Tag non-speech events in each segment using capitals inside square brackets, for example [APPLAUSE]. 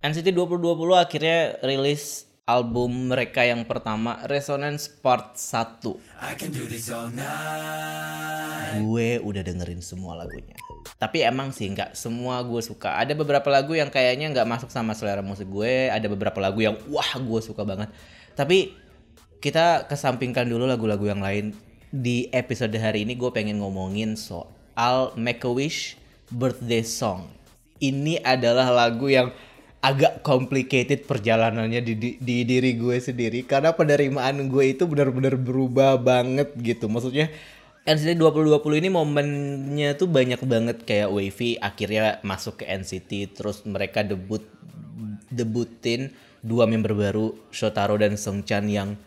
NCT 2020 akhirnya rilis album mereka yang pertama Resonance Part 1 gue udah dengerin semua lagunya. Tapi emang sih nggak semua gue suka. Ada beberapa lagu yang kayaknya nggak masuk sama selera musik gue. Ada beberapa lagu yang wah gue suka banget. Tapi kita kesampingkan dulu lagu-lagu yang lain. Di episode hari ini gue pengen ngomongin soal Make a Wish birthday song. Ini adalah lagu yang agak complicated perjalanannya di, di, di diri gue sendiri. Karena penerimaan gue itu benar-benar berubah banget gitu. Maksudnya NCT 2020 ini momennya tuh banyak banget kayak Wavy akhirnya masuk ke NCT terus mereka debut debutin dua member baru Shotaro dan Sungchan yang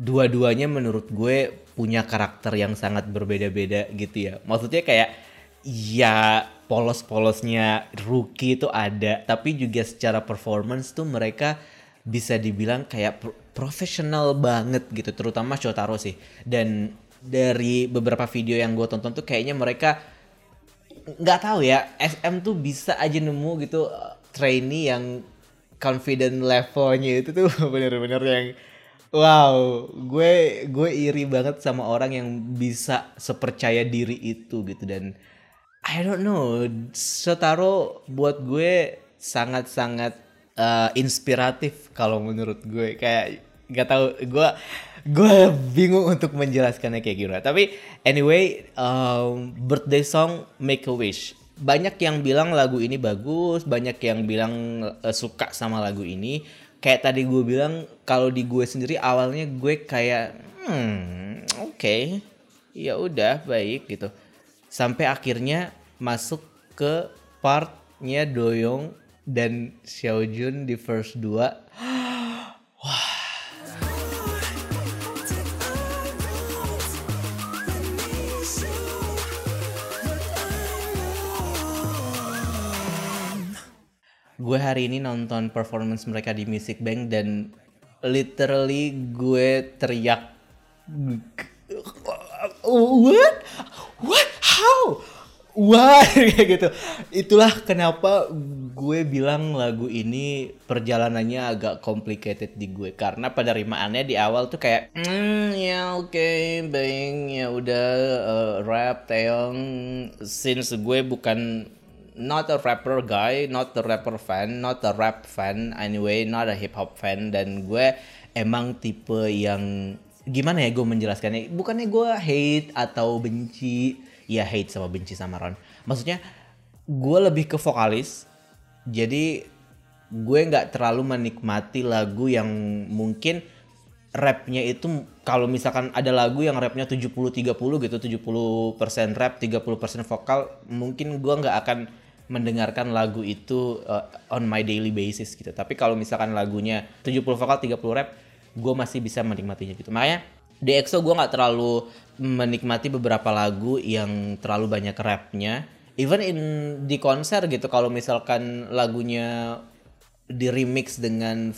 dua-duanya menurut gue punya karakter yang sangat berbeda-beda gitu ya. Maksudnya kayak ya polos-polosnya rookie itu ada tapi juga secara performance tuh mereka bisa dibilang kayak pro profesional banget gitu terutama Shotaro sih. Dan dari beberapa video yang gue tonton tuh kayaknya mereka nggak tahu ya SM tuh bisa aja nemu gitu uh, trainee yang confident levelnya itu tuh [LAUGHS] bener-bener yang wow gue gue iri banget sama orang yang bisa sepercaya diri itu gitu. Dan I don't know. Shotaro buat gue sangat-sangat uh, inspiratif kalau menurut gue. Kayak nggak tahu gue gue bingung untuk menjelaskannya kayak gimana. Tapi anyway um, birthday song Make a Wish. Banyak yang bilang lagu ini bagus banyak yang bilang uh, suka sama lagu ini. Kayak tadi gue bilang kalau di gue sendiri awalnya gue kayak hmm oke okay. ya udah baik gitu sampai akhirnya masuk ke partnya Doyong dan Xiaojun di first 2 wah gue hari ini nonton performance mereka di Music Bank dan literally gue teriak what what? How? Wah [LAUGHS] kayak gitu. Itulah kenapa gue bilang lagu ini perjalanannya agak complicated di gue. Karena penerimaannya di awal tuh kayak hmm ya oke okay, baik ya udah uh, rap Taeyong since gue bukan not a rapper guy, not a rapper fan, not a rap fan, anyway, not a hip hop fan dan gue emang tipe yang gimana ya gue menjelaskannya bukannya gue hate atau benci ya hate sama benci sama Ron maksudnya gue lebih ke vokalis jadi gue nggak terlalu menikmati lagu yang mungkin rapnya itu kalau misalkan ada lagu yang rapnya 70-30 gitu 70% rap 30% vokal mungkin gue nggak akan mendengarkan lagu itu uh, on my daily basis gitu. Tapi kalau misalkan lagunya 70 vokal 30 rap, gue masih bisa menikmatinya gitu. Makanya di EXO gue nggak terlalu menikmati beberapa lagu yang terlalu banyak rapnya. Even in di konser gitu, kalau misalkan lagunya di remix dengan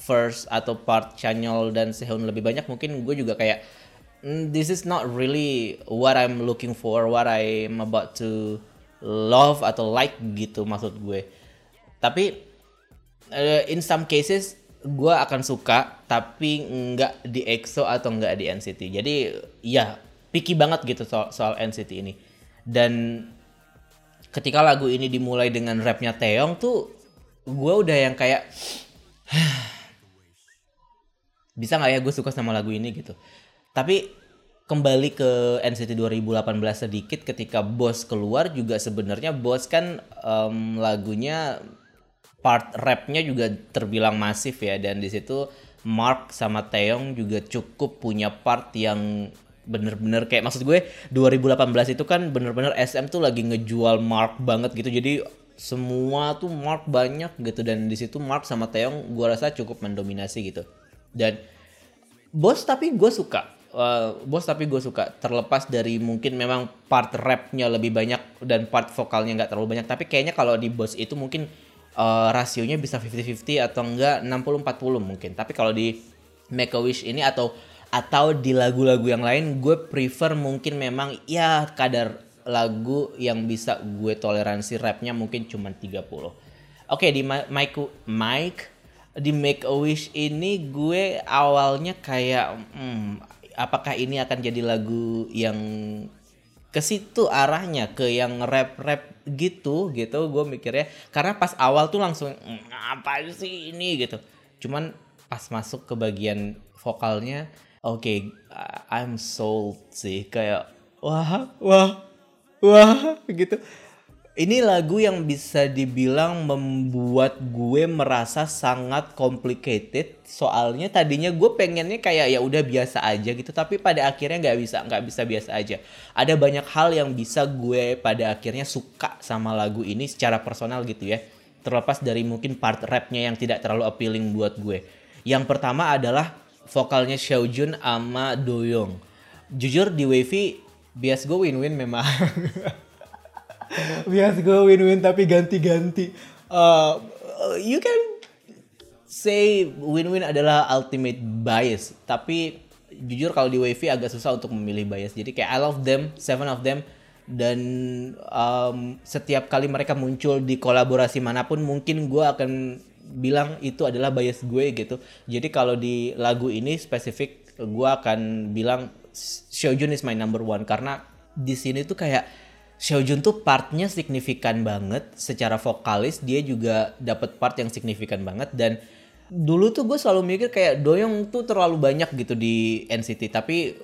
first atau part Chanyol dan Sehun lebih banyak, mungkin gue juga kayak mm, this is not really what I'm looking for, what I'm about to love atau like gitu maksud gue tapi uh, in some cases gue akan suka tapi nggak di EXO atau nggak di NCT jadi ya picky banget gitu soal, soal NCT ini. Dan ketika lagu ini dimulai dengan rapnya Taeyong tuh gue udah yang kayak [SIGHS] bisa nggak ya gue suka sama lagu ini gitu. Tapi kembali ke NCT 2018 sedikit ketika Bos keluar juga sebenarnya Bos kan um, lagunya part rapnya juga terbilang masif ya dan di situ Mark sama Taeyong juga cukup punya part yang bener-bener kayak maksud gue 2018 itu kan bener-bener SM tuh lagi ngejual Mark banget gitu. Jadi semua tuh Mark banyak gitu dan di situ Mark sama Taeyong gue rasa cukup mendominasi gitu. Dan Bos tapi gue suka uh, bos tapi gue suka. Terlepas dari mungkin memang part rapnya lebih banyak dan part vokalnya nggak terlalu banyak tapi kayaknya kalau di bos itu mungkin uh, rasionya bisa 50-50 atau enggak 60-40 mungkin. Tapi kalau di Make a Wish ini atau atau di lagu-lagu yang lain gue prefer mungkin memang ya kadar lagu yang bisa gue toleransi rapnya mungkin cuma 30 uh, oke di Ma- Mike Mike di Make a Wish ini gue awalnya kayak hmm, apakah ini akan jadi lagu yang ke situ arahnya ke yang rap rap gitu gitu. Gue mikirnya karena pas awal tuh langsung "Mm, apa sih ini? gitu. Cuman pas masuk ke bagian vokalnya oke I'm sold sih. Kayak wah wah wah gitu ini lagu yang bisa dibilang membuat gue merasa sangat complicated. Soalnya tadinya gue pengennya kayak ya udah biasa aja gitu. Tapi pada akhirnya nggak bisa nggak bisa biasa aja. Ada banyak hal yang bisa gue pada akhirnya suka sama lagu ini secara personal gitu ya. Terlepas dari mungkin part rapnya yang tidak terlalu appealing buat gue. Yang pertama adalah vokalnya Xiaojun sama Doyoung jujur di Wavy bias gue win-win memang [LAUGHS] bias gue win-win tapi ganti-ganti. Uh, you can say win-win adalah ultimate bias, tapi jujur kalau di Wavy agak susah untuk memilih bias. Jadi kayak I love them, seven of them, dan um, setiap kali mereka muncul di kolaborasi mana pun mungkin gue akan bilang itu adalah bias gue gitu. Jadi kalau di lagu ini spesifik gue akan bilang Xiaojun is my number one karena di sini tuh kayak Xiaojun tuh partnya signifikan banget. Secara vokalis dia juga dapat part yang signifikan banget. Dan dulu tuh gue selalu mikir kayak Doyong tuh terlalu banyak gitu di NCT tapi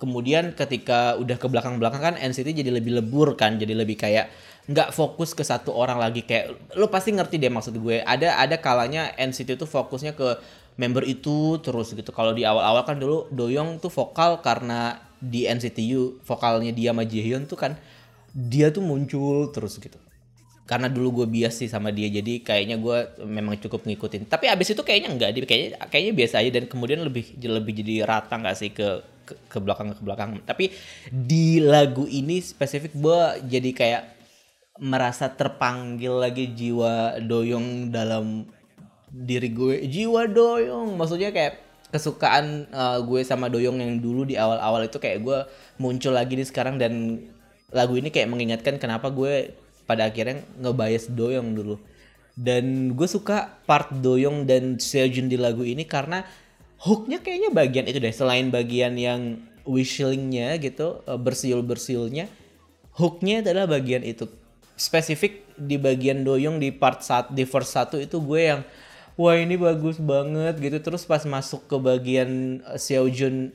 kemudian ketika udah ke belakang-belakang kan NCT jadi lebih lebur kan. Jadi lebih kayak nggak fokus ke satu orang lagi. Kayak lo pasti ngerti deh maksud gue. Ada ada kalanya NCT tuh fokusnya ke member itu terus gitu. Kalau di awal-awal kan dulu Doyong tuh vokal karena di NCTU vokalnya dia sama Jaehyun tuh kan dia tuh muncul terus gitu. Karena dulu gue bias sih sama dia jadi kayaknya gue memang cukup ngikutin. Tapi abis itu kayaknya enggak dia kayaknya kayaknya biasa aja dan kemudian lebih lebih jadi rata nggak sih ke, ke belakang ke belakang. Tapi di lagu ini spesifik gue jadi kayak merasa terpanggil lagi jiwa doyong dalam diri gue. Jiwa doyong maksudnya kayak kesukaan uh, gue sama doyong yang dulu di awal-awal itu kayak gue muncul lagi di sekarang dan lagu ini kayak mengingatkan kenapa gue pada akhirnya ngebias Doyong dulu. Dan gue suka part Doyong dan Seojun di lagu ini karena hooknya kayaknya bagian itu deh. Selain bagian yang whistlingnya gitu, bersiul-bersiulnya, hooknya adalah bagian itu. Spesifik di bagian Doyong di part saat di verse 1 itu gue yang wah ini bagus banget gitu. Terus pas masuk ke bagian Seojun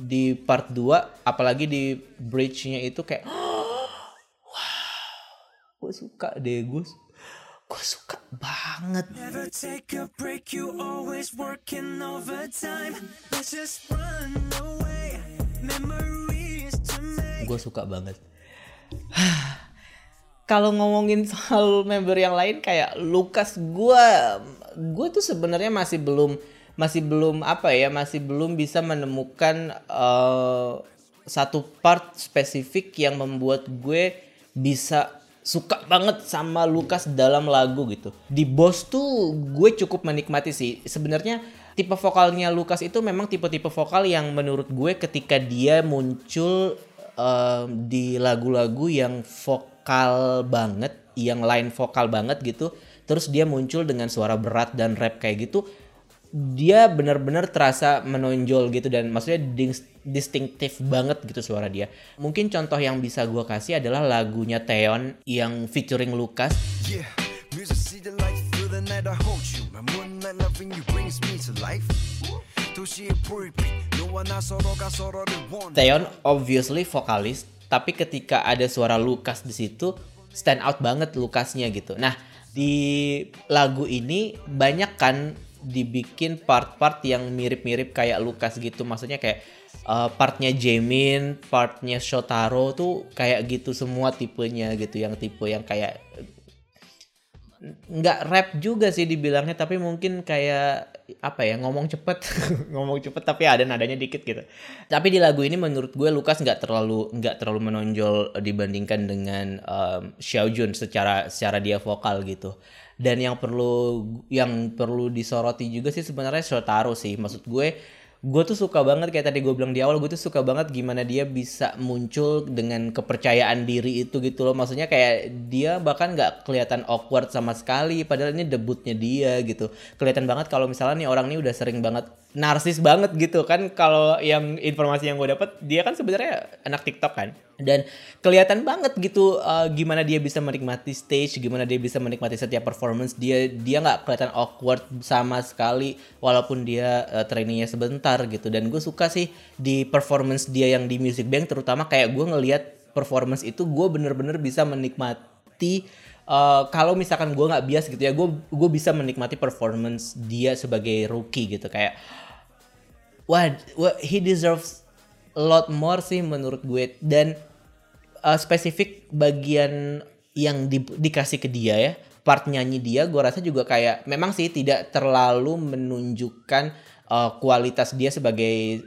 di part 2 apalagi di bridge-nya itu kayak [GASPS] gue suka deh gue gue suka banget. Break, gue suka banget. [SIGHS] Kalau ngomongin soal member yang lain kayak Lukas gue gue tuh sebenarnya masih belum masih belum apa ya masih belum bisa menemukan uh, satu part spesifik yang membuat gue bisa suka banget sama Lukas dalam lagu gitu. Di Boss tuh gue cukup menikmati sih. Sebenarnya tipe vokalnya Lukas itu memang tipe-tipe vokal yang menurut gue ketika dia muncul uh, di lagu-lagu yang vokal banget, yang line vokal banget gitu, terus dia muncul dengan suara berat dan rap kayak gitu, dia benar-benar terasa menonjol gitu dan maksudnya dis- distinktif banget gitu suara dia. Mungkin contoh yang bisa gue kasih adalah lagunya Theon yang featuring Lukas. Yeah, music see the light, through the night I hold you. My moonlight loving you brings me to life. 도시의 불빛, 너와 나 서로가 서로를 원. Theon obviously vokalis, tapi ketika ada suara Lukas di situ stand out banget Lukasnya gitu. Nah di lagu ini banyak kan dibikin part-part yang mirip-mirip kayak Lukas gitu. Maksudnya kayak uh, partnya Jamin, partnya Shotaro tuh kayak gitu semua tipenya gitu. Yang tipe yang kayak nggak rap juga sih dibilangnya tapi mungkin kayak apa ya ngomong cepet. [LAUGHS] Ngomong cepet tapi ada nadanya dikit gitu. Tapi di lagu ini menurut gue Lukas nggak terlalu nggak terlalu menonjol dibandingkan dengan um, Xiaojun secara secara dia vokal gitu dan yang perlu yang perlu disoroti juga sih sebenarnya Shotaro sih. Maksud gue gue tuh suka banget kayak tadi gue bilang di awal gue tuh suka banget gimana dia bisa muncul dengan kepercayaan diri itu gitu loh. Maksudnya kayak dia bahkan nggak kelihatan awkward sama sekali padahal ini debutnya dia gitu. Kelihatan banget kalau misalnya nih orang ini udah sering banget narsis banget gitu kan. Kalau yang informasi yang gue dapat dia kan sebenarnya anak TikTok kan. Dan kelihatan banget gitu uh, gimana dia bisa menikmati stage gimana dia bisa menikmati setiap performance dia. Dia nggak kelihatan awkward sama sekali walaupun dia uh, trainingnya sebentar gitu. Dan gue suka sih di performance dia yang di Music Bank terutama kayak gue ngelihat performance itu gue bener-bener bisa menikmati uh, kalau misalkan gue nggak bias gitu ya gue gue bisa menikmati performance dia sebagai rookie gitu. Kayak wah, wah he deserves a lot more sih menurut gue. Dan uh, spesifik bagian yang di, dikasih ke dia ya part nyanyi dia gue rasa juga kayak memang sih tidak terlalu menunjukkan uh, kualitas dia sebagai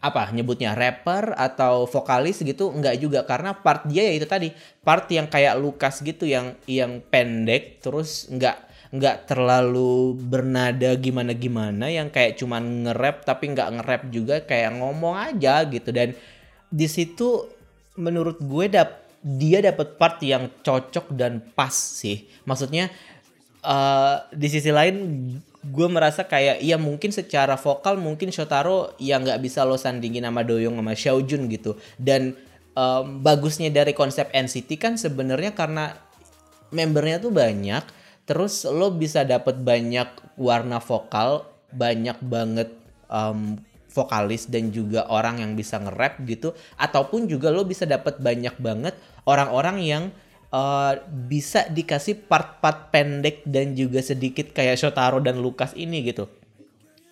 apa nyebutnya rapper atau vokalis gitu enggak juga karena part dia ya itu tadi part yang kayak Lukas gitu yang yang pendek terus enggak nggak terlalu bernada gimana gimana yang kayak cuman nge-rap tapi nggak nge-rap juga kayak ngomong aja gitu dan di situ menurut gue dap dia dapat part yang cocok dan pas sih. Maksudnya uh, di sisi lain gue merasa kayak iya mungkin secara vokal mungkin Shotaro yang nggak bisa lo sandingin sama Doyong sama Xiaojun gitu. Dan um, bagusnya dari konsep NCT kan sebenarnya karena membernya tuh banyak, terus lo bisa dapat banyak warna vokal, banyak banget um, vokalis dan juga orang yang bisa nge-rap gitu ataupun juga lo bisa dapat banyak banget orang-orang yang uh, bisa dikasih part-part pendek dan juga sedikit kayak Shotaro dan Lukas ini gitu.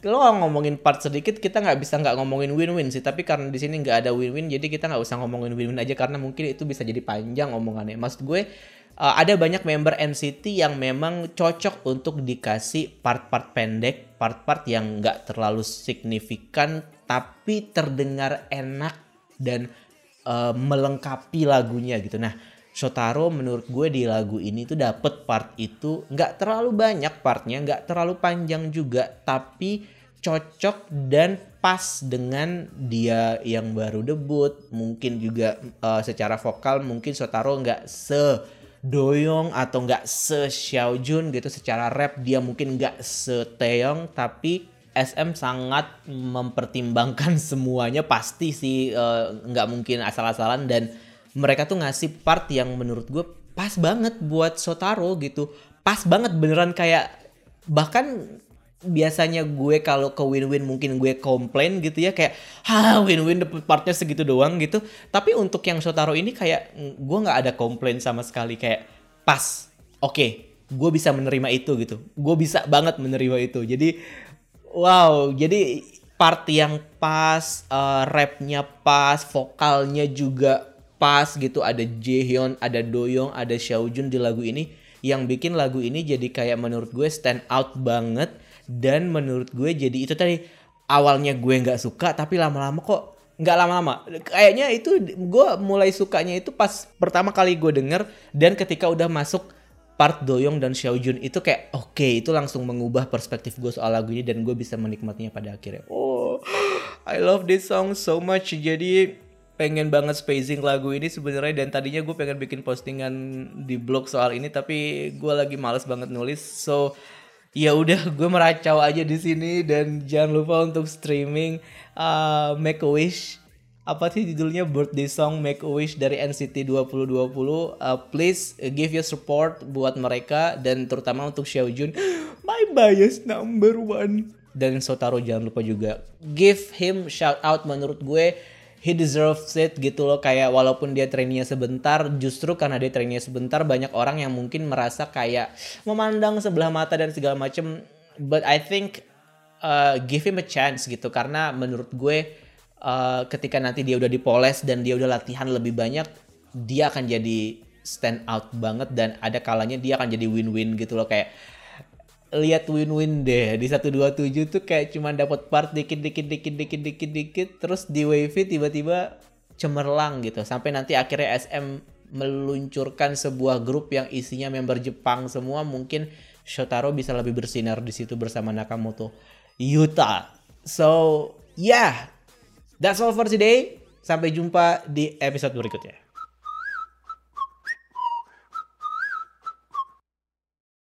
Lo ngomongin part sedikit kita nggak bisa nggak ngomongin win-win sih. Tapi karena di sini nggak ada win-win jadi kita nggak usah ngomongin win-win aja karena mungkin itu bisa jadi panjang omongannya. Maksud gue uh, ada banyak member NCT yang memang cocok untuk dikasih part-part pendek, part-part yang nggak terlalu signifikan tapi terdengar enak dan uh, melengkapi lagunya gitu. Nah, Shotaro menurut gue di lagu ini tuh dapet part itu nggak terlalu banyak partnya, nggak terlalu panjang juga, tapi cocok dan pas dengan dia yang baru debut. Mungkin juga uh, secara vokal mungkin Shotaro nggak se Doyong atau nggak se Xiaojun gitu secara rap dia mungkin nggak se Taeyong tapi SM sangat mempertimbangkan [LAUGHS] semuanya pasti sih uh, nggak mungkin asal-asalan dan mereka tuh ngasih part yang menurut gue pas banget buat Sotaro gitu. Pas banget beneran kayak bahkan biasanya gue kalau ke win-win mungkin gue komplain gitu ya kayak ha win-win partnya segitu doang gitu. Tapi untuk yang Shotaro ini kayak gue nggak ada komplain sama sekali kayak pas oke okay, gue bisa menerima itu gitu. Gue bisa banget menerima itu. Jadi wow jadi part yang pas uh, rapnya pas vokalnya juga pas gitu ada Jaehyun ada Doyoung ada Xiaojun di lagu ini. Yang bikin lagu ini jadi kayak menurut gue stand out banget dan menurut gue jadi itu tadi awalnya gue nggak suka tapi lama-lama kok nggak lama-lama. Kayaknya itu gue mulai sukanya itu pas pertama kali gue denger dan ketika udah masuk part Doyong dan Xiaojun itu kayak oke okay, itu langsung mengubah perspektif gue soal lagu ini dan gue bisa menikmatinya pada akhirnya. Oh I love this song so much. Jadi pengen banget spacing lagu ini sebenarnya dan tadinya gue pengen bikin postingan di blog soal ini tapi gue lagi males banget nulis. So ya udah [LAUGHS] gue meracau aja di sini dan jangan lupa untuk streaming uh, Make a Wish. Apa sih judulnya? Birthday song Make a Wish dari NCT 2020 uh, please give your support buat mereka dan terutama untuk Xiaojun [GASPS] my bias number one. Dan Sotaro jangan lupa juga give him shout out menurut gue he deserves it gitu loh. Kayak walaupun dia trainingnya sebentar justru karena dia trainingnya sebentar banyak orang yang mungkin merasa kayak memandang sebelah mata dan segala macem. But I think uh, give him a chance gitu. Karena menurut gue uh, ketika nanti dia udah dipoles dan dia udah latihan lebih banyak dia akan jadi stand out banget dan ada kalanya dia akan jadi win-win gitu loh. Kayak lihat win-win deh di 127 tuh kayak cuma dapat part dikit dikit dikit dikit dikit dikit terus di wavy tiba-tiba cemerlang gitu sampai nanti akhirnya SM meluncurkan sebuah grup yang isinya member Jepang semua mungkin Shotaro bisa lebih bersinar di situ bersama Nakamoto Yuta So, yeah. That's all for today. Sampai jumpa di episode berikutnya.